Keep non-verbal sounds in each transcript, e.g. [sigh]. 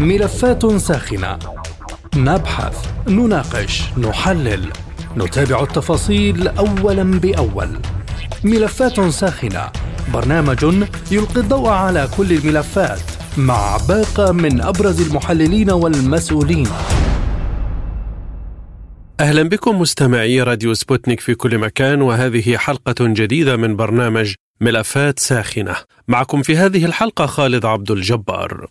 ملفات ساخنة. نبحث نناقش نحلل. نتابع التفاصيل اولا بأول. ملفات ساخنة. برنامج يلقي الضوء على كل الملفات مع باقة من أبرز المحللين والمسؤولين. أهلا بكم مستمعي راديو سبوتنيك في كل مكان وهذه حلقة جديدة من برنامج ملفات ساخنة. معكم في هذه الحلقة خالد عبد الجبار.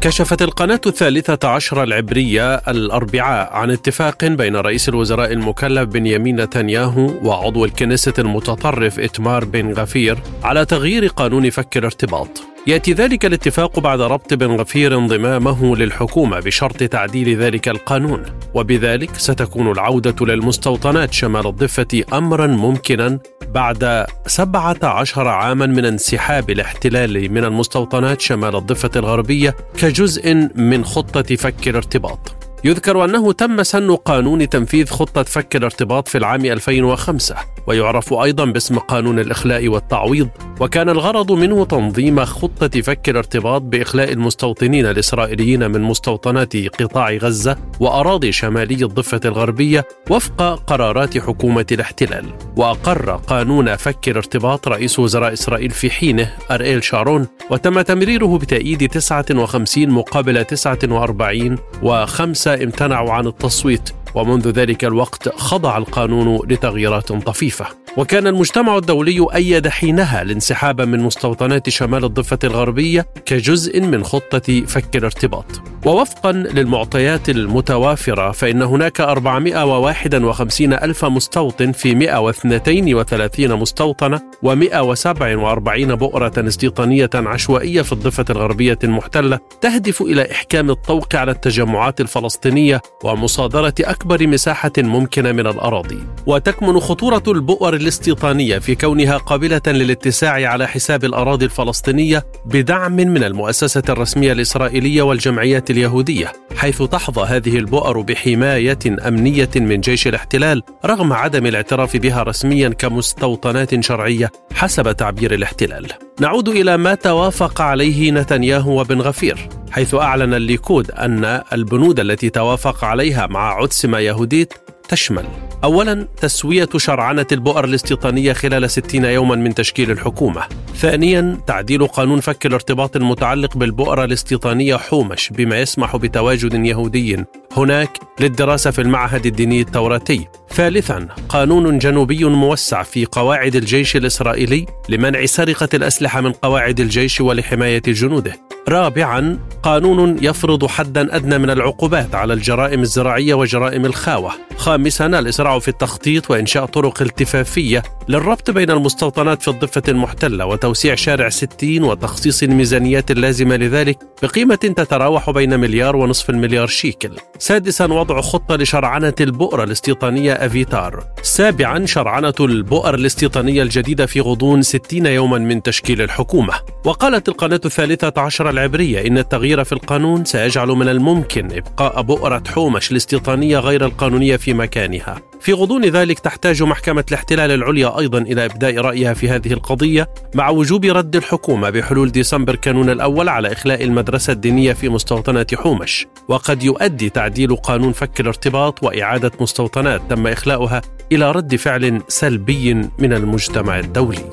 كشفت القناة الثالثة عشر العبرية الأربعاء عن اتفاق بين رئيس الوزراء المكلف بنيامين نتنياهو وعضو الكنيسة المتطرف إتمار بن غفير على تغيير قانون فك الارتباط. يأتي ذلك الاتفاق بعد ربط بن غفير انضمامه للحكومة بشرط تعديل ذلك القانون. وبذلك ستكون العودة للمستوطنات شمال الضفة امرا ممكنا بعد 17 عاما من انسحاب الاحتلال من المستوطنات شمال الضفة الغربية كجزء من خطة فك الارتباط. يذكر أنه تم سن قانون تنفيذ خطة فك الارتباط في العام 2005 ويعرف أيضا باسم قانون الإخلاء والتعويض وكان الغرض منه تنظيم خطة فك الارتباط بإخلاء المستوطنين الإسرائيليين من مستوطنات قطاع غزة وأراضي شمالي الضفة الغربية وفق قرارات حكومة الاحتلال. وأقر قانون فك الارتباط رئيس وزراء إسرائيل في حينه أريل شارون وتم تمريره بتأييد 59 مقابل 49 و5 امتنعوا عن التصويت ومنذ ذلك الوقت خضع القانون لتغييرات طفيفة. وكان المجتمع الدولي أيد حينها الانسحاب من مستوطنات شمال الضفة الغربية كجزء من خطة فك الارتباط. ووفقا للمعطيات المتوافرة فإن هناك 451 ألف مستوطن في 132 مستوطنة و147 بؤرة استيطانية عشوائية في الضفة الغربية المحتلة تهدف إلى إحكام الطوق على التجمعات الفلسطينية ومصادرة أكبر مساحة ممكنة من الأراضي. وتكمن خطورة البؤر الاستيطانية في كونها قابلة للاتساع على حساب الأراضي الفلسطينية بدعم من المؤسسة الرسمية الإسرائيلية والجمعيات اليهودية حيث تحظى هذه البؤر بحماية أمنية من جيش الاحتلال رغم عدم الاعتراف بها رسميا كمستوطنات شرعية حسب تعبير الاحتلال. نعود إلى ما توافق عليه نتنياهو وبن غفير حيث أعلن الليكود أن البنود التي توافق عليها مع عدسمة يهوديت تشمل أولا تسوية شرعنة البؤر الاستيطانية خلال 60 يوما من تشكيل الحكومة. ثانيا تعديل قانون فك الارتباط المتعلق بالبؤرة الاستيطانية حومش بما يسمح بتواجد يهودي. هناك للدراسة في المعهد الديني التوراتي. ثالثا قانون جنوبي موسع في قواعد الجيش الإسرائيلي لمنع سرقة الأسلحة من قواعد الجيش ولحماية جنوده. رابعا قانون يفرض حدا أدنى من العقوبات على الجرائم الزراعية وجرائم الخاوة. خامسا الإسراع في التخطيط وإنشاء طرق التفافية للربط بين المستوطنات في الضفة المحتلة وتوسيع شارع 60 وتخصيص الميزانيات اللازمة لذلك بقيمة تتراوح بين مليار ونصف المليار شيكل. سادسا وضع خطة لشرعنة البؤره الاستيطانية أفيتار. سابعا شرعنة البؤر الاستيطانية الجديدة في غضون 60 يوما من تشكيل الحكومة. وقالت القناة الثالثة عشر العبرية إن التغيير في القانون سيجعل من الممكن إبقاء بؤرة حومش الاستيطانية غير القانونية في مكانها. في غضون ذلك تحتاج محكمة الاحتلال العليا أيضا إلى إبداء رأيها في هذه القضية مع وجوب رد الحكومة بحلول ديسمبر كانون الأول على إخلاء المدرسة الدينية في مستوطنة حومش. وقد يؤدي تعديل قانون فك الارتباط وإعادة مستوطنات تم إخلاؤها إلى رد فعل سلبي من المجتمع الدولي.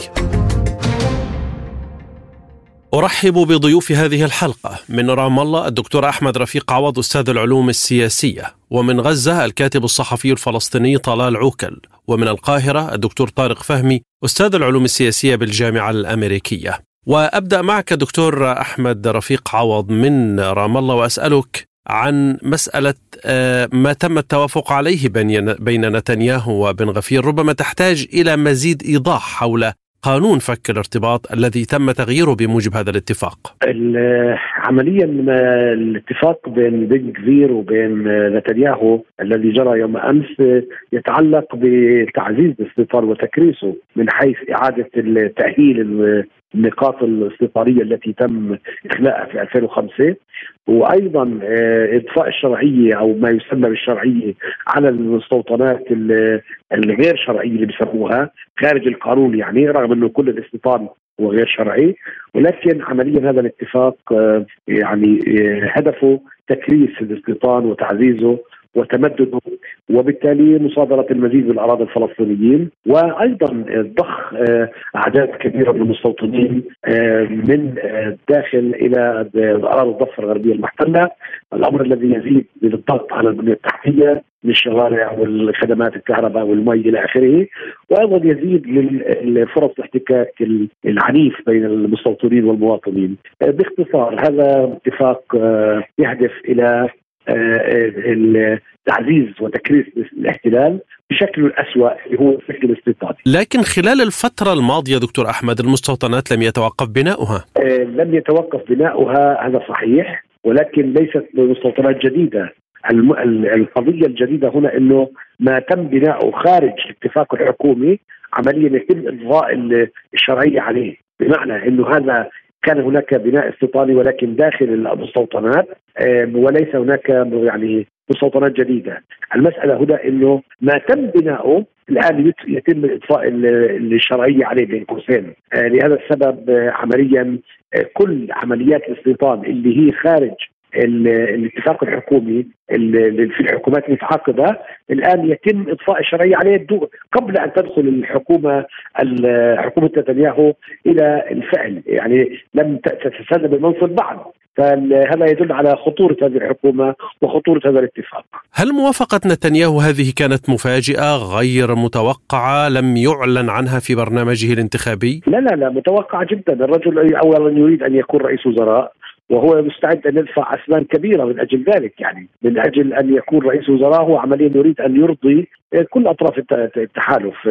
أرحب بضيوف هذه الحلقة. من رام الله الدكتور أحمد رفيق عوض أستاذ العلوم السياسية. ومن غزة الكاتب الصحفي الفلسطيني طلال عوكل. ومن القاهرة الدكتور طارق فهمي أستاذ العلوم السياسية بالجامعة الأمريكية. وأبدأ معك دكتور أحمد رفيق عوض من رام الله وأسألك عن مسألة آه، ما تم التوافق عليه بين نتنياهو وبن غفير ربما تحتاج إلى مزيد إيضاح حول قانون فك الارتباط الذي تم تغييره بموجب هذا الاتفاق. عمليا الاتفاق بين بن كفير وبين نتنياهو الذي جرى يوم أمس يتعلق بتعزيز الاستيطان وتكريسه من حيث إعادة التأهيل النقاط الاستيطانيه التي تم إخلاءها في 2005 وأيضا آه، إضفاء الشرعية أو ما يسمى بالشرعية على المستوطنات الغير شرعية اللي بيسموها خارج القانون يعني رغم إنه كل الاستيطان هو غير شرعي. ولكن عمليا هذا الاتفاق آه، يعني آه، هدفه تكريس الاستيطان وتعزيزه وتمدده وبالتالي مصادرة المزيد من الأراضي الفلسطينيين وأيضا ضخ آه، أعداد كبيرة من المستوطنين آه، من الداخل آه، إلى أراضي الضفة الغربية المحتلة. الأمر الذي يزيد من الضغط على البنية التحتية من الشوارع والخدمات الكهرباء والمي إلى آخره. وأيضا يزيد من فرص الاحتكاك العنيف بين المستوطنين والمواطنين. باختصار هذا اتفاق يهدف إلى تعزيز وتكريس الاحتلال بشكله الأسوأ اللي هو الشكل الاستيطاني لكن خلال الفترة الماضية دكتور أحمد المستوطنات لم يتوقف بناؤها. آه لم يتوقف بناؤها هذا صحيح ولكن ليست مستوطنات جديدة. القضية الجديدة هنا أنه ما تم بناؤه خارج الاتفاق الحكومي عمليا يتم إضفاء الشرعية عليه. بمعنى أنه هذا كان هناك بناء استيطاني ولكن داخل المستوطنات وليس هناك يعني مستوطنات جديدة، المسألة هنا إنه ما تم بناؤه الآن يتم اضفاء الشرعية عليه بين قوسين، آه، لهذا السبب آه، عمليا آه، كل عمليات الاستيطان اللي هي خارج الاتفاق الحكومي اللي في الحكومات المتعاقبة الآن يتم اضفاء الشرعية عليه قبل أن تدخل الحكومة حكومة نتنياهو إلى الفعل. يعني لم تتسلم المنصب بعد فهذا يدل على خطورة هذه الحكومة وخطورة هذا الاتفاق. هل موافقة نتنياهو هذه كانت مفاجئة غير متوقعة لم يعلن عنها في برنامجه الانتخابي؟ لا لا لا متوقعة جدا. الرجل أولا يريد أن يكون رئيس وزراء وهو مستعد أن يدفع اثمان كبيرة من أجل ذلك يعني من أجل أن يكون رئيس وزراء هو عمليا يريد أن يرضي كل أطراف التحالف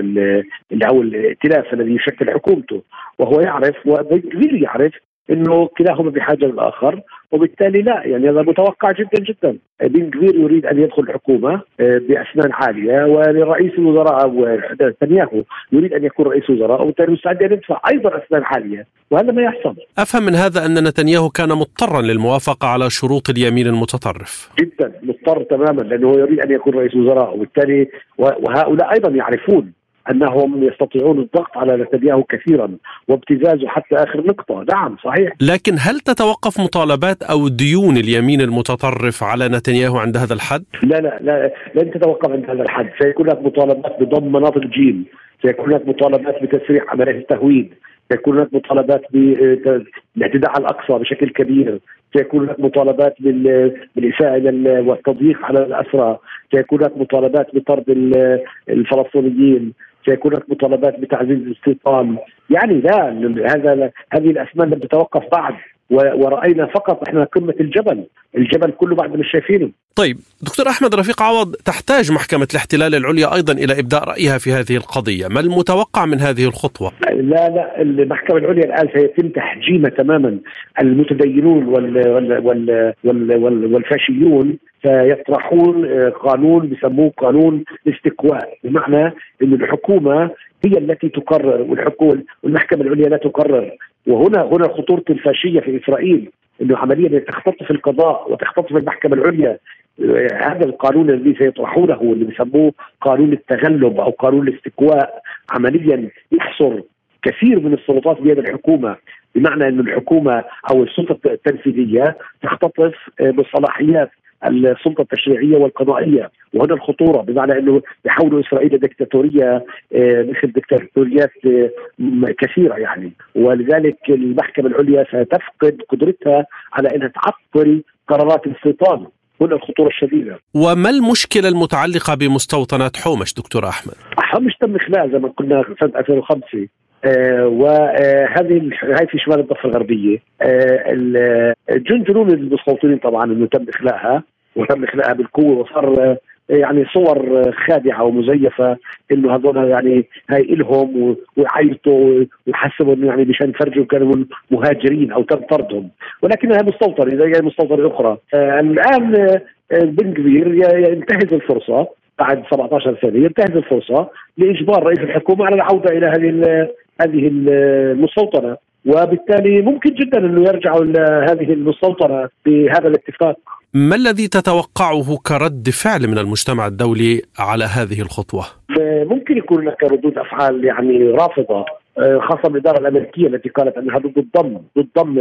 أو الائتلاف الذي يشكل حكومته. وهو يعرف وكبير يعرف إنه كلاهما بحاجة للآخر. وبالتالي لا يعني هذا متوقع جدا جدا. بن كبير يريد أن يدخل الحكومة آه، بأسنان عالية ولرئيس الوزراء نتنياهو يريد أن يكون رئيس وزراء وبالتالي مستعد أن يدفع أيضا أسنان عالية وهذا ما يحصل. أفهم من هذا أن نتنياهو كان مضطرا للموافقة على شروط اليمين المتطرف. جدا مضطر تماما لأنه يريد أن يكون رئيس وزراء وبالتالي وهؤلاء أيضا يعرفون أنهم يستطيعون الضغط على نتنياهو كثيرا وابتزازه حتى آخر نقطة، نعم صحيح. لكن هل تتوقف مطالبات أو ديون اليمين المتطرف على نتنياهو عند هذا الحد؟ لا لا لا لن تتوقف عند هذا الحد، سيكون هناك مطالبات بضم مناطق جيم، سيكون هناك مطالبات بتسريع عمليات التهويد، سيكون هناك مطالبات بالاعتداء على الأقصى بشكل كبير، سيكون هناك مطالبات بالإساءة والتضييق على الأسرى، سيكون هناك مطالبات بطرد الفلسطينيين، سيكون هناك مطالبات بتعزيز الاستيطان. يعني لا هذا هذه الأسماء لم تتوقف بعد. ورأينا فقط إحنا قمة الجبل الجبل كله بعد مش شايفينه طيب دكتور أحمد رفيق عوض تحتاج محكمة الاحتلال العليا أيضا إلى إبداء رأيها في هذه القضية. ما المتوقع من هذه الخطوة؟ لا لا المحكمة العليا الآن سيتم تحجيمها تماما. المتدينون وال وال وال وال وال والفاشيون سيطرحون قانون بسموه قانون الاستقواء بمعنى أن الحكومة هي التي تقرر والحكومة والمحكمة العليا لا تقرر. وهنا هنا خطورة الفاشية في إسرائيل أنه عمليا تختطف القضاء وتختطف المحكمة العليا. هذا القانون الذي سيطرحونه اللي بيسموه قانون التغلب أو قانون الاستكواء. عمليا يحصر كثير من السلطات بيد الحكومة بمعنى ان الحكومة أو السلطة التنفيذية تختطف بصلاحيات السلطة التشريعية والقضائية. وهنا الخطورة بمعنى إنه يحولوا إسرائيل دكتاتوريه آه، مثل دكتاتوريات آه، كثيرة يعني. ولذلك المحكمة العليا ستفقد قدرتها على إنها تعطل قرارات الاستيطان هنا الخطورة الشديدة. وما المشكلة المتعلقة بمستوطنات حومش دكتور أحمد؟ حومش تم إخلاء زي ما قلنا سنة 2005 آه وهذه هاي في شمال الضفة الغربية. آه جنون المستوطنين طبعا إنه تم اخلاءها وتم اخلاءها بالقوة وصار يعني صور خادعة ومزيفة إنه هذول يعني هاي إلهم ويعيطوا ويحسبوا انه يعني مشان يفرجوا كانوا مهاجرين أو تم طردهم. ولكنها مستوطنه زي مستوطنة أخرى. آه الآن آه بن كبير ينتهز الفرصة بعد 17 سنة ينتهز الفرصة لإجبار رئيس الحكومة على العودة إلى هذه هذه المستوطنة. وبالتالي ممكن جدا إنه يرجعوا لهذه المستوطنة بهذا الاتفاق. ما الذي تتوقعه كرد فعل من المجتمع الدولي على هذه الخطوة؟ ممكن يكون هناك ردود أفعال يعني رافضة آه، خاصة الاداره الأمريكية التي قالت أنها ضد الضم ضد ضم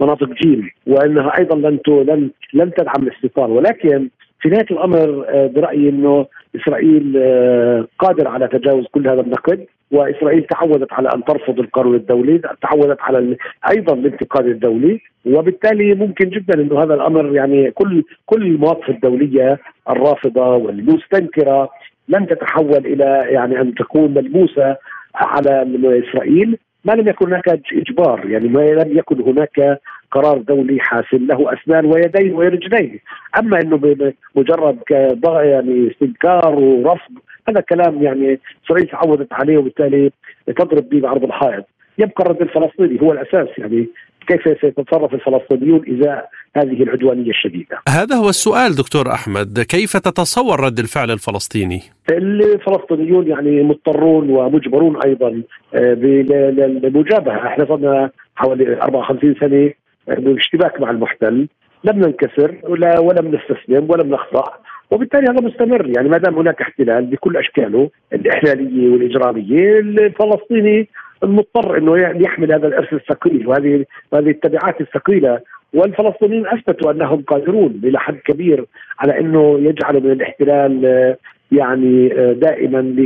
مناطق جيم وأنها أيضا لن لن لن تدعم الاستيطان ولكن في نهاية الأمر آه، برأيي إنه إسرائيل آه، قادره على تجاوز كل هذا النقد وإسرائيل تعودت على أن ترفض القانون الدولي، تعودت على أيضا الانتقاد الدولي، وبالتالي ممكن جدا إنه هذا الأمر يعني كل كل المواقف الدولية الرافضة والمستنكرة لن تتحول إلى يعني أن تكون ملموسة على إسرائيل. ما لم يكن هناك إجبار يعني ما لم يكن هناك قرار دولي حاسم له أسنان ويدين ورجلين أما إنه بمجرد يعني استنكار ورفض هذا كلام يعني اسرائيل تعودت عليه وبالتالي تضرب به بعرض الحائط يبقى الرد الفلسطيني هو الأساس يعني كيف سيتصرف الفلسطينيون إزاء هذه العدوانية الشديدة. هذا هو السؤال دكتور أحمد، كيف تتصور رد الفعل الفلسطيني؟ الفلسطينيون يعني مضطرون ومجبرون أيضا آه، بالمجابهه، إحنا صرنا حوالي 54 سنة باشتباك مع المحتل، لم ننكسر ولا ولم نستسلم ولم نخضع وبالتالي هذا مستمر. يعني ما دام هناك احتلال بكل أشكاله الإحلالية والإجرامية الفلسطيني مضطر إنه يحمل هذا الإرث الثقيل وهذه هذه التبعات الثقيلة. والفلسطينيين أثبتوا أنهم قادرون إلى حد كبير على إنه يجعلوا من الاحتلال يعني دائما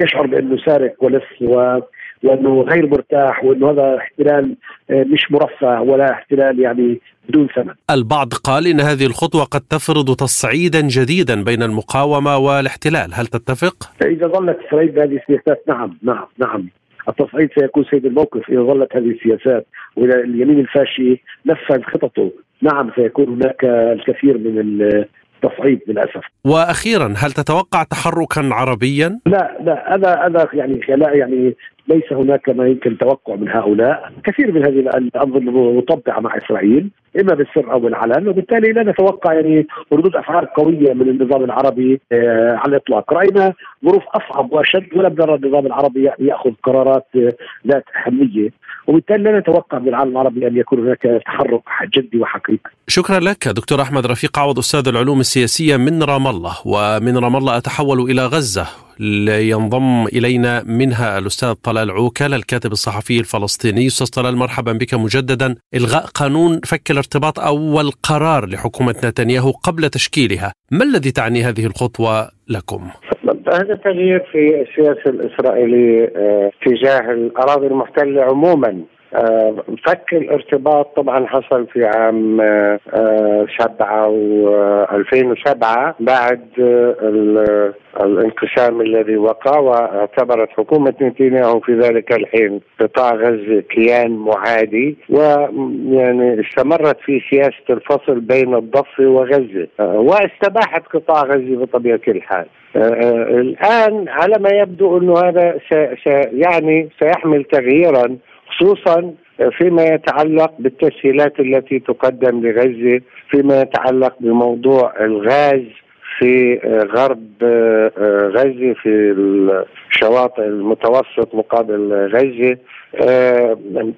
يشعر بأنه سارق ولص و وانه غير مرتاح وأنه هذا احتلال مش مرفه ولا احتلال يعني بدون ثمن. البعض قال إن هذه الخطوة قد تفرض تصعيدا جديدا بين المقاومة والاحتلال، هل تتفق؟ إذا ظلت اسرائيل بهذه السياسات نعم نعم نعم التصعيد سيكون سيد الموقف إذا ظلت هذه السياسات واذا اليمين الفاشي نفذ خططه نعم سيكون هناك الكثير من التصعيد للأسف. وأخيرا هل تتوقع تحركا عربيا؟ لا لا هذا هذا يعني لا يعني ليس هناك ما يمكن توقع من هؤلاء، كثير من هذه الأنظمة مطبعه مع إسرائيل إما بالسر أو بالعلن وبالتالي لا نتوقع يعني ردود أفعال قوية من النظام العربي آه على الإطلاق، رأينا ظروف أصعب وأشد ولم نرى النظام العربي يأخذ قرارات آه ذات أهمية. وبالتالي لا نتوقع من العالم العربي أن يكون هناك تحرك جدي وحقيقي. شكرا لك دكتور أحمد رفيق عوض أستاذ العلوم السياسية من رام الله. ومن رام الله أتحول إلى غزة. لينضم إلينا منها الأستاذ طلال عوكل الكاتب الصحفي الفلسطيني. أستاذ طلال مرحبا بك مجددا. إلغاء قانون فك الارتباط أول قرار لحكومة نتنياهو قبل تشكيلها. ما الذي تعني هذه الخطوة لكم؟ هذا تغيير في السياسة الإسرائيلية آه، تجاه الأراضي المحتلة عموما. فك الارتباط طبعا حصل في عام آه، سبعة و 2007 بعد الانقسام الذي وقع واعتبرت حكومة نتنياهو في ذلك الحين قطاع غزة كيان معادي ويعني استمرت في سياسة الفصل بين الضفة وغزة واستباحت قطاع غزة بطبيعة الحال. الآن على ما يبدو أنه هذا يعني سيحمل تغييرا خصوصا فيما يتعلق بالتسهيلات التي تقدم لغزة فيما يتعلق بموضوع الغاز في غرب غزة في الشواطئ المتوسط مقابل غزة.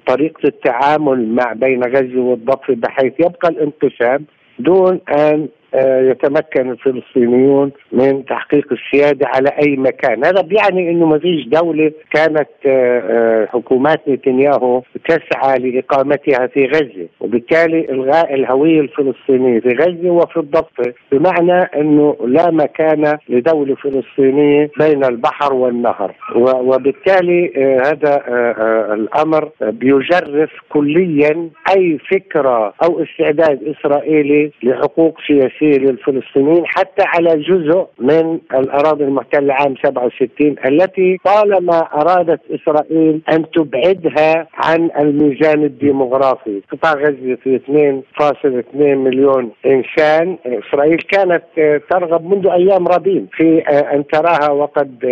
طريقة التعامل مع بين غزة والضفة بحيث يبقى الانقسام دون أن آه، يتمكن الفلسطينيون من تحقيق السيادة على أي مكان، هذا بيعني إنه ما فيش دولة كانت آه، آه، حكومات نتنياهو تسعى لإقامتها في غزة، وبالتالي إلغاء الهوية الفلسطينية في غزة وفي الضفة، بمعنى إنه لا مكان لدولة فلسطينية بين البحر والنهر، وبالتالي هذا الأمر بيجرف كليا أي فكرة أو استعداد إسرائيلي لحقوق سياسية. السياسية للفلسطينيين حتى على جزء من الأراضي المحتلة عام 67 التي طالما أرادت إسرائيل أن تبعدها عن الميزان الديمغرافي. قطاع غزة في 2.2 مليون إنسان. إسرائيل كانت ترغب منذ أيام رابين في أن تراها وقد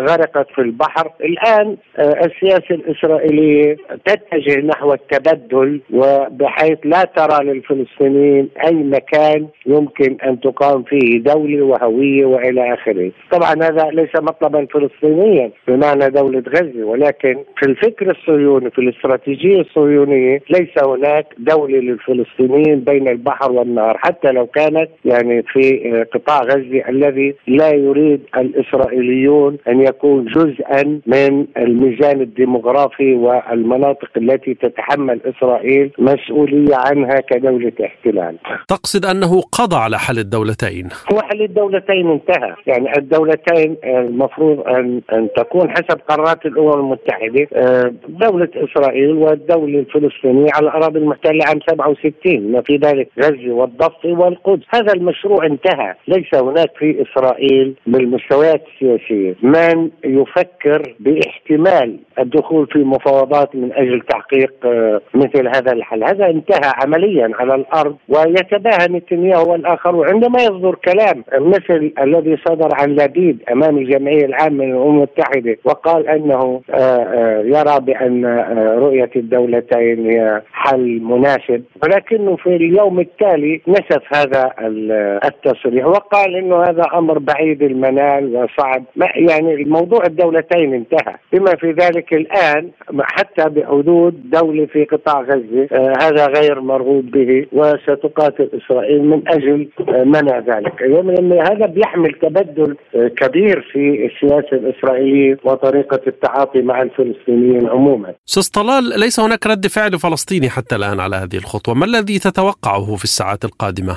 غرقت في البحر. الآن السياسة الإسرائيلية تتجه نحو التبدل وبحيث لا ترى للفلسطينيين أي مكان يمكن يمكن أن تقام فيه دولة وهوية وإلى آخره. طبعا هذا ليس مطلبا فلسطينيا بمعنى دولة غزة ولكن في الفكر الصهيوني في الاستراتيجية الصهيونية ليس هناك دولة للفلسطينيين بين البحر والنهر حتى لو كانت يعني في قطاع غزة الذي لا يريد الإسرائيليون أن يكون جزءا من الميزان الديموغرافي والمناطق التي تتحمل إسرائيل مسؤولية عنها كدولة احتلال. تقصد أنه قضى على حل الدولتين؟ هو حل الدولتين انتهى، يعني الدولتين المفروض أن أن تكون حسب قرارات الأمم المتحدة آه، دولة إسرائيل والدولة الفلسطينية على الأراضي المحتلة عام 67 ما في ذلك غزه والضفة والقدس، هذا المشروع انتهى، ليس هناك في إسرائيل بالمستويات السياسية من يفكر باحتمال الدخول في مفاوضات من أجل تحقيق آه، مثل هذا الحل، هذا انتهى عمليا على الأرض ويتباهى نتنياهو والاخر وعندما يصدر كلام مثل الذي صدر عن لبيد أمام الجمعية العامة للأمم المتحدة وقال أنه آه، آه، يرى بأن رؤية الدولتين هي حل مناسب. ولكنه في اليوم التالي نسف هذا التصريح وقال إنه هذا أمر بعيد المنال وصعب. يعني الموضوع الدولتين انتهى. بما في ذلك الآن حتى بحدود دولة في قطاع آه هذا غير مرغوب به وستقاتل إسرائيل من آه منع ذلك لأن هذا بيحمل تبدل آه كبير في السياسة الإسرائيلية وطريقة التعاطي مع الفلسطينيين عموما. أستاذ طلال ليس هناك رد فعل فلسطيني حتى الآن على هذه الخطوة، ما الذي تتوقعه في الساعات القادمة؟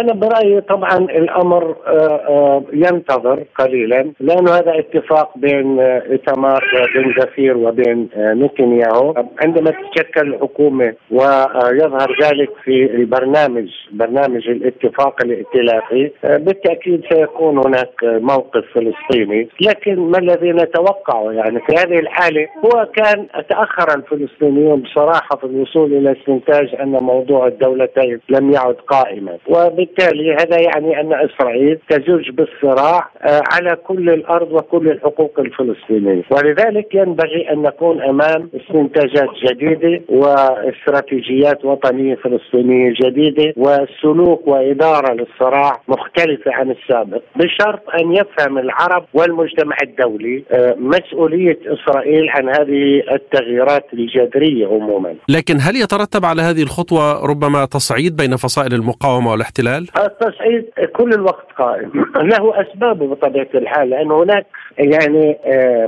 أنا برأيي طبعا الأمر آه، آه، ينتظر قليلا لأنه هذا اتفاق بين ايتمار بن زفير وبين نتنياهو عندما تتشكل الحكومة ويظهر ذلك في البرنامج برنامج الاتفاق الائتلافي. بالتأكيد سيكون هناك موقف فلسطيني. لكن ما الذي نتوقعه يعني في هذه الحالة؟ هو كان تأخر الفلسطينيون بصراحة في الوصول إلى استنتاج أن موضوع الدولتين لم يعد قائما. وبالتالي هذا يعني أن إسرائيل تزج بالصراع على كل الأرض وكل الحقوق الفلسطينية. ولذلك ينبغي أن نكون أمام استنتاجات جديدة وإستراتيجيات وطنية فلسطينية جديدة وسلوك وإدارة للصراع مختلفة عن السابق بشرط أن يفهم العرب والمجتمع الدولي مسؤولية إسرائيل عن هذه التغييرات الجذرية عموما. لكن هل يترتب على هذه الخطوة ربما تصعيد بين فصائل المقاومة والاحتلال؟ التصعيد كل الوقت قائم، [clears throat] له اسبابه بطبيعة الحال لأن هناك يعني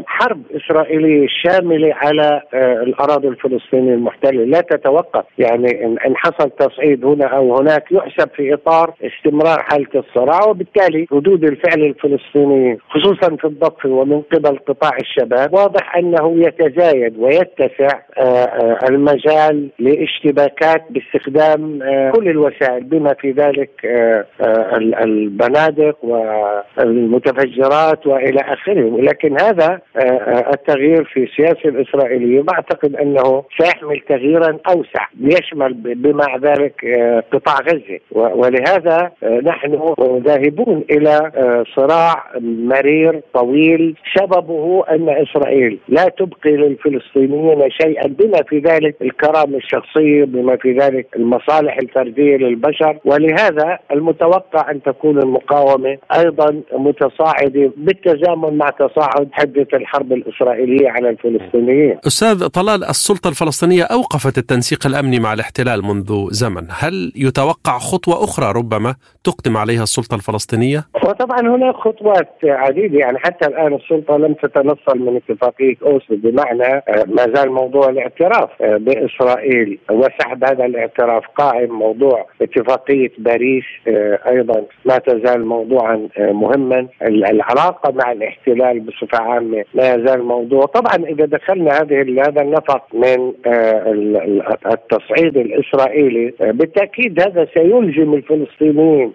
حرب إسرائيلية شاملة على الأراضي الفلسطينية المحتلة لا تتوقف، يعني إن حصل تصعيد هنا أو هناك يحسب في إطار استمرار حالة الصراع وبالتالي ردود الفعل الفلسطينيه خصوصا في الضفه ومن قبل قطاع الشباب واضح أنه يتزايد ويتسع المجال لاشتباكات باستخدام كل الوسائل بما في ذلك البنادق والمتفجرات وإلى آخره. ولكن هذا التغيير في السياسة الإسرائيلية بعتقد أنه سيحمل تغييرا أوسع يشمل بمع ذلك قطاع غزة. ولهذا نحن ذاهبون إلى صراع مرير طويل سببه أن إسرائيل لا تبقي للفلسطينيين شيئا بما في ذلك الكرامه الشخصيه بما في ذلك المصالح الفردية للبشر ولهذا المتوقع أن تكون المقاومة أيضا متصاعدة بالتزامن مع تصاعد حدة الحرب الإسرائيلية على الفلسطينيين. أستاذ طلال السلطة الفلسطينية أوقفت التنسيق الأمني مع الاحتلال منذ زمن، هل يتوقع خطوة أخرى ربما تقدم عليها السلطة الفلسطينية؟ وطبعا هناك خطوات عديدة. يعني حتى الآن السلطة لم تتنصل من اتفاقية أوسلو. بمعنى ما زال موضوع الاعتراف بإسرائيل. وسحب هذا الاعتراف قائم. موضوع اتفاقية باريس أيضا ما تزال موضوعا مهما. العلاقة مع الاحتلال بصفة عامة لا يزال موضوع. طبعا إذا دخلنا هذه هذا النفق من التصعيد الإسرائيلي بالتأكيد هذا سيلزم الفلسطينيين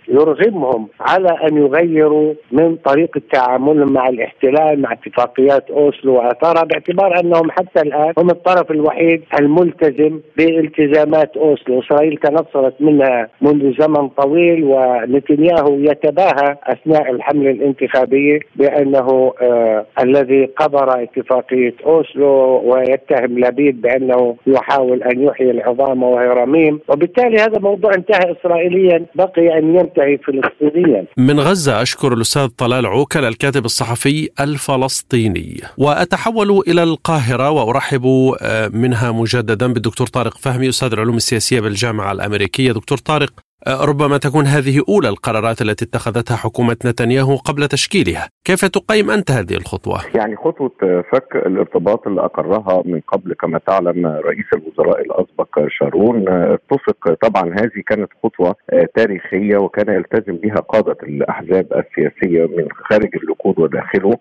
يرغمهم على أن يغيروا من طريقه تعاملهم مع الاحتلال مع اتفاقيات أوسلو وأثارها باعتبار أنهم حتى الآن هم الطرف الوحيد الملتزم بالتزامات أوسلو، إسرائيل تنصلت منها منذ زمن طويل ونتنياهو يتباهى أثناء الحملة الانتخابية بأنه آه الذي قبر اتفاقية أوسلو ويتهم لبيد بأنه يحاول أن يحيي العظام وهي رميم، وبالتالي هذا موضوع انتهى اسرائيليا. بقي باقي أن ينتهي فلسطينيا. من غزة أشكر الأستاذ طلال عوكل الكاتب الصحفي الفلسطيني وأتحول إلى القاهرة وأرحب آه، منها مجددا بالدكتور طارق فهمي أستاذ العلوم السياسية بالجامعة الأمريكية دكتور طارق ربما تكون هذه أولى القرارات التي اتخذتها حكومة نتنياهو قبل تشكيلها. كيف تقيم أنت هذه الخطوة؟ يعني خطوة فك الارتباط اللي أقرها من قبل كما تعلم رئيس الوزراء الأسبق شارون اتفق. طبعا هذه كانت خطوة تاريخية وكان يلتزم بها قادة الأحزاب السياسية من خارج اللقود وداخله.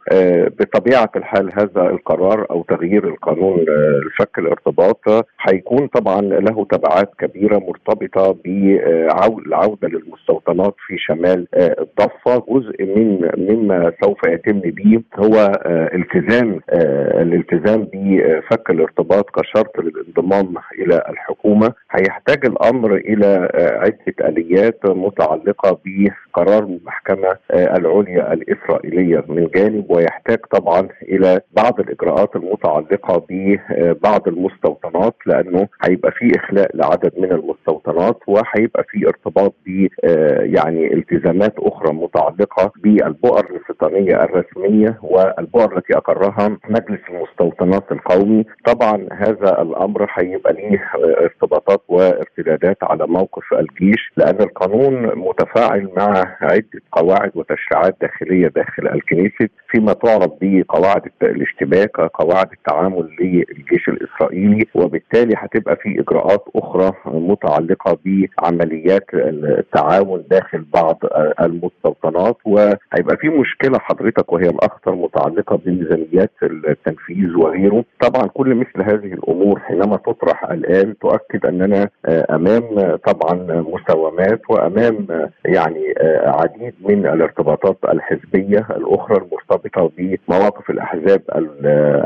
بطبيعة الحال هذا القرار أو تغيير القانون لفك الارتباط هيكون طبعا له تبعات كبيرة مرتبطة بعودة العودة للمستوطنات في شمال آه، الضفة. جزء من مما سوف يتم به هو آه، التزام آه، الالتزام بفك الارتباط كشرط للانضمام إلى الحكومة. هيحتاج الأمر إلى عدة آليات متعلقة بقرار المحكمة العليا الإسرائيلية من جانب. ويحتاج طبعا إلى بعض الإجراءات المتعلقة ببعض المستوطنات لأنه هيبقى في إخلاء لعدد من المستوطنات وهيبقى في ارتباط ب آه، يعني التزامات أخرى متعلقة بالبؤر الاستيطانيه الرسمية والبؤر التي أقرها مجلس المستوطنات القومي. طبعا هذا الأمر هيبقى ليه ارتباطات وارتدادات على موقف الجيش لأن القانون متفاعل مع عدة قواعد وتشريعات داخلية داخل الكنيسة فيما تعرف بقواعد الاشتباك قواعد التعامل للجيش الإسرائيلي وبالتالي هتبقى في إجراءات أخرى متعلقة بعمليات التعاون داخل بعض المستوطنات وهيبقى في مشكلة حضرتك وهي الأخطر متعلقة بميزانيات التنفيذ وغيره. طبعا كل مثل هذه الأمور حينما تطرح الآن تؤكد أننا أمام طبعا مساومات وأمام يعني عديد من الارتباطات الحزبية الأخرى المرتبطة بمواقف الأحزاب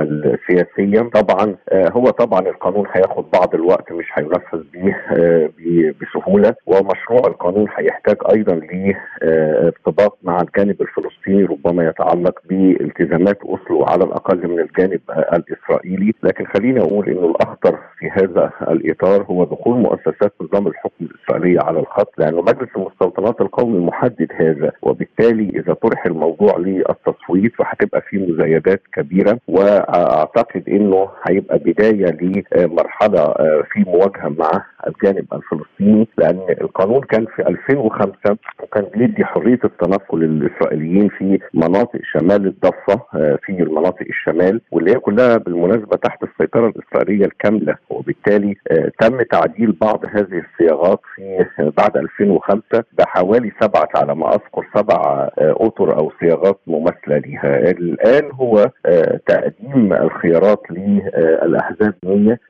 السياسية. طبعا هو طبعا القانون هياخد بعض الوقت مش هينفذ به بسهولة. ومشروع القانون هيحتاج أيضا لارتباط مع الجانب الفلسطيني ربما يتعلق بالتزامات اوسلو على الأقل من الجانب الإسرائيلي. لكن خليني أقول إنه الأخطر في هذا الإطار هو دخول مؤسسات نظام الحكم الإسرائيلية على الخط لأنه مجلس المستوطنات القومي محدد هذا وبالتالي إذا طرح الموضوع للتصويت فهتبقى في مزايدات كبيرة. وأعتقد إنه هيبقى بداية لمرحلة في مواجهة مع الجانب الفلسطيني لأن القانون كان في 2005 وكان بيدي حرية التنقل للإسرائيليين في مناطق شمال الضفة آه، في المناطق الشمال واللي هي كلها بالمناسبة تحت السيطرة الإسرائيلية الكاملة. وبالتالي آه، تم تعديل بعض هذه الصياغات في آه، بعد 2005 بحوالي سبعة على ما أذكر سبع أطر أو صياغات مماثلة لها. الآن هو تقديم الخيارات للأحزاب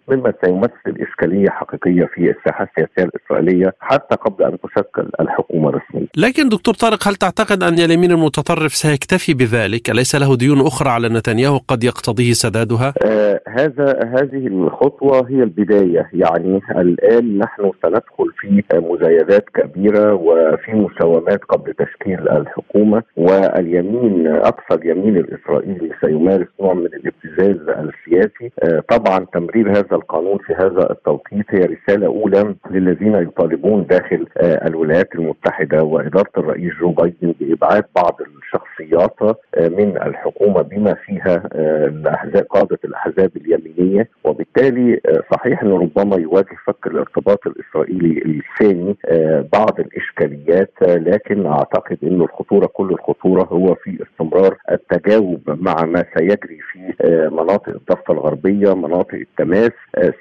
مما سيمثل إشكالية حقيقية في الساحة السياسية الإسرائيلية حتى قبل أن تشكل الحكومة الرسمية. لكن دكتور طارق هل تعتقد أن اليمين المتطرف سيكتفي بذلك؟ أليس له ديون أخرى على نتنياهو قد يقتضيه سدادها؟ آه هذا هذه الخطوة هي البداية، يعني الآن نحن سندخل في مزايدات كبيرة وفي مساومات قبل تشكيل الحكومة واليمين أقصى اليمين الإسرائيلي سيمارس نوع من الابتزاز السياسي، آه طبعا تمرير هذا القانون في هذا التوقيت هي رسالة اولى للذين يطالبون داخل آه، الولايات المتحدة وإدارة الرئيس جو بايدن بإبعاد بعض الشخصيات آه، من الحكومة بما فيها آه، الأحزاب قاده الأحزاب اليمينية. وبالتالي صحيح انه ربما يواجه فك الارتباط الإسرائيلي الثاني بعض الإشكاليات لكن أعتقد انه الخطورة كل الخطورة هو في استمرار التجاوب مع ما سيجري في مناطق الضفة الغربية مناطق التماس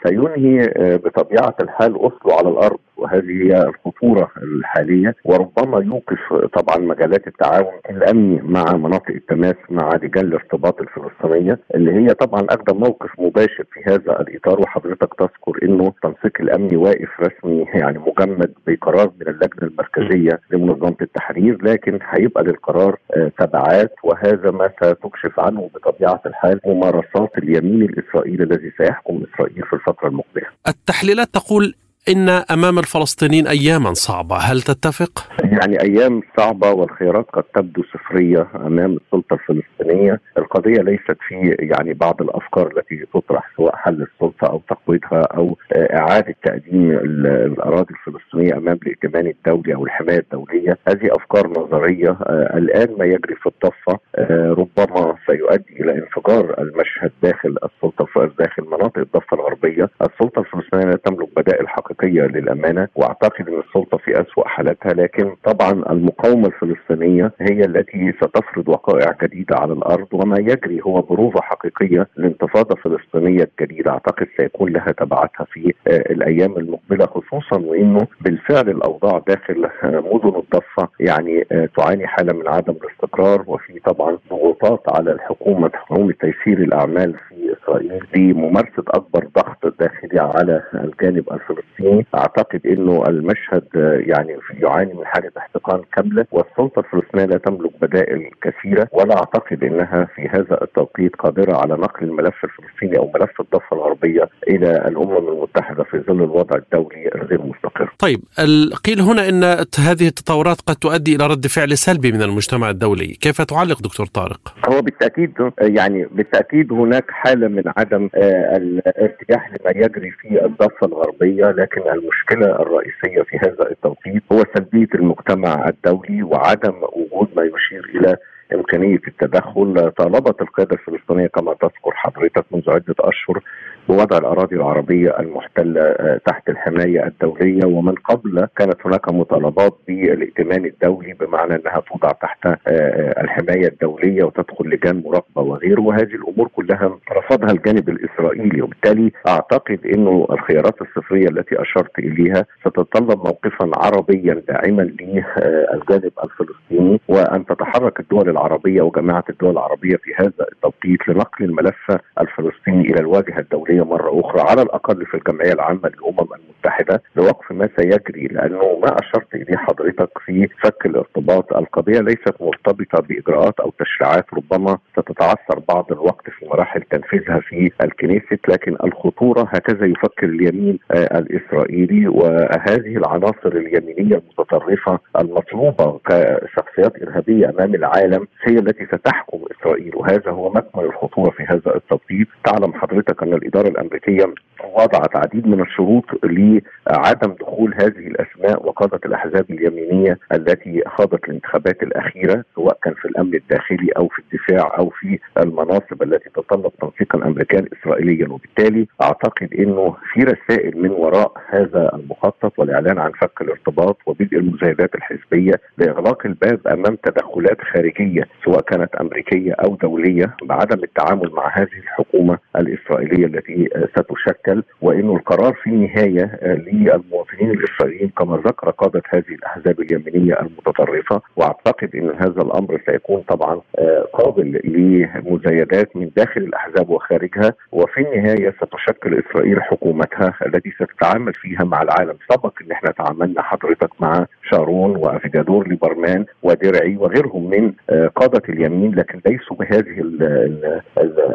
سينهي بطبيعة الحال اصله على الأرض؟ وهذه هي الخطورة الحالية. وربما يوقف طبعا مجالات التعاون الامني مع مناطق التماس مع لجان الارتباط الفلسطينية اللي هي طبعا اخذ موقف مباشر في هذا الإطار. وحضرتك تذكر إنه التنسيق الامني واقف رسمي يعني مجمد بقرار من اللجنة المركزية لمنظمة التحرير لكن هيبقى للقرار آه، تبعات. وهذا ما ستكشف عنه بطبيعة الحال ممارسات اليمين الإسرائيلي الذي سيحكم إسرائيل في الفترة المقبلة. التحليلات تقول إن أمام الفلسطينيين أياما صعبة هل تتفق؟ يعني أيام صعبة والخيارات قد تبدو صفرية أمام السلطة الفلسطينية. القضية ليست في يعني بعض الأفكار التي تطرح سواء حل السلطة أو تقويضها أو إعادة تقديم الأراضي الفلسطينية أمام الائتمان الدولي أو الحماية الدولية. هذه أفكار نظرية. آه، الآن ما يجري في الضفة آه، ربما سيؤدي إلى انفجار المشهد داخل السلطة داخل مناطق الضفة الغربية. السلطة الفلسطينية لا تملك بدائل حقيقية. للأمانة وأعتقد أن السلطة في أسوأ حالاتها لكن طبعا المقاومة الفلسطينية هي التي ستفرض وقائع جديدة على الأرض وما يجري هو بروفة حقيقية لانتفاضة فلسطينية جديدة أعتقد سيكون لها تبعاتها في آه، الأيام المقبلة خصوصا وأنه بالفعل الأوضاع داخل آه، مدن الضفة يعني آه، تعاني حالة من عدم الاستقرار وفي طبعا ضغوطات على الحكومة حكومة تيسير الأعمال في إسرائيل بممارسة أكبر ضغط داخلي على الجانب الفلسطيني. أعتقد أنه المشهد يعني يعاني من حالة احتقان كاملة والسلطة الفلسطينية لا تملك بدائل كثيرة ولا أعتقد أنها في هذا التوقيت قادرة على نقل الملف الفلسطيني أو ملف الضفة الغربية إلى الأمم المتحدة في ظل الوضع الدولي الغير مستقر. طيب قيل هنا أن هذه التطورات قد تؤدي إلى رد فعل سلبي من المجتمع الدولي. كيف تعلق دكتور طارق؟ هو بالتأكيد يعني بالتأكيد هناك حالة من عدم آه، الارتياح لما يجري في الضفة الغربية لكن المشكلة الرئيسية في هذا التوقيت هو سلبية المجتمع الدولي وعدم وجود ما يشير إلى إمكانية التدخل طالبت القيادة الفلسطينية كما تذكر حضرتك منذ عدة أشهر بوضع الأراضي العربية المحتلة آه، تحت الحماية الدولية ومن قبل كانت هناك مطالبات بالائتمان الدولي بمعنى أنها توضع تحت آه، آه، الحماية الدولية وتدخل لجان مراقبة وغيره وهذه الأمور كلها رفضها الجانب الإسرائيلي. وبالتالي أعتقد أنه الخيارات الصفرية التي أشرت إليها ستتطلب موقفا عربيا داعما للجانب الفلسطيني وأن تتحرك الدول العربية وجماعة الدول العربية في هذا التوقيت لنقل الملف الفلسطيني إلى الواجهة الدولية مرة أخرى على الأقل في الجمعية العامة للأمم المتحدة لوقف ما سيجري لأنه ما أشرت إليه حضرتك في فك الارتباط. القضية ليست مرتبطة بإجراءات أو تشريعات ربما ستتعثر بعض الوقت في مراحل تنفيذها في الكنيست لكن الخطورة هكذا يفكر اليمين آه، الإسرائيلي وهذه العناصر اليمينية المتطرفة المطلوبة كشخصيات إرهابية أمام العالم هي التي ستحكم إسرائيل. وهذا هو مكمن الخطورة في هذا التوقيت تعلم حضرتك أن الإدارة الأمريكية وضعت عديد من الشروط لعدم دخول هذه الأسماء وقادة الأحزاب اليمينية التي خاضت الانتخابات الأخيرة سواء كان في الأمن الداخلي أو في الدفاع أو في المناصب التي تتطلب تنسيقا امريكيا اسرائيليا وبالتالي أعتقد إنه في رسائل من وراء هذا المخطط والإعلان عن فك الارتباط وبدء المزايدات الحزبية لإغلاق الباب أمام تدخلات خارجية سواء كانت أمريكية أو دولية بعدم التعامل مع هذه الحكومة الإسرائيلية التي ستشكل وانه القرار في النهايه آه، للمواطنين الإسرائيليين كما ذكر قادة هذه الأحزاب اليمينية المتطرفة. وأعتقد إن هذا الأمر سيكون طبعا آه، قابل لمزايدات من داخل الأحزاب وخارجها. وفي النهاية ستشكل إسرائيل حكومتها التي ستتعامل فيها مع العالم. سبق إن إحنا تعاملنا حضرتك مع شارون وافيجادور ليبرمان ودرعي وغيرهم من آه، قادة اليمين لكن ليسوا بهذه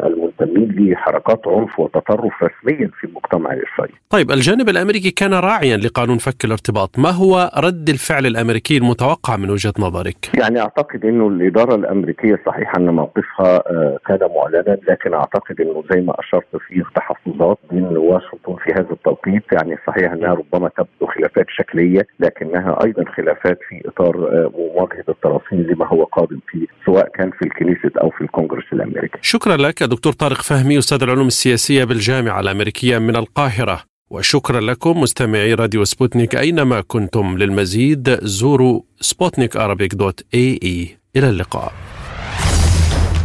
المنتمين لحركات عنف وتطرف رسميا في المجتمع الاسرائيلي. طيب الجانب الأمريكي كان راعيا لقانون فك الارتباط، ما هو رد الفعل الأمريكي المتوقع من وجهة نظرك؟ يعني أعتقد إنه الإدارة الأمريكية صحيح أن موقفها آه، كان معلنا لكن أعتقد إنه زي ما أشرت في تحفظات من واشنطن في هذا التوقيت يعني صحيح أنها ربما تبدو خلافات شكلية لكنها أيضا خلافات في إطار آه، مواجهة الطرفين لما هو قادم فيه سواء كان في الكنيست أو في الكونغرس الأمريكي. شكرا لك دكتور طارق فهمي أستاذ العلوم السياسية بالجامعة الأمريكية من القاهرة. وشكرا لكم مستمعي راديو سبوتنيك أينما كنتم. للمزيد زوروا سبوتنيك dot AE إلى اللقاء.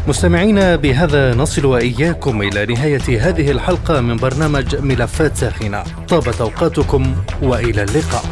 مستمعينا بهذا نصل وإياكم إلى نهاية هذه الحلقة من برنامج ملفات ساخنة. طابت أوقاتكم وإلى اللقاء.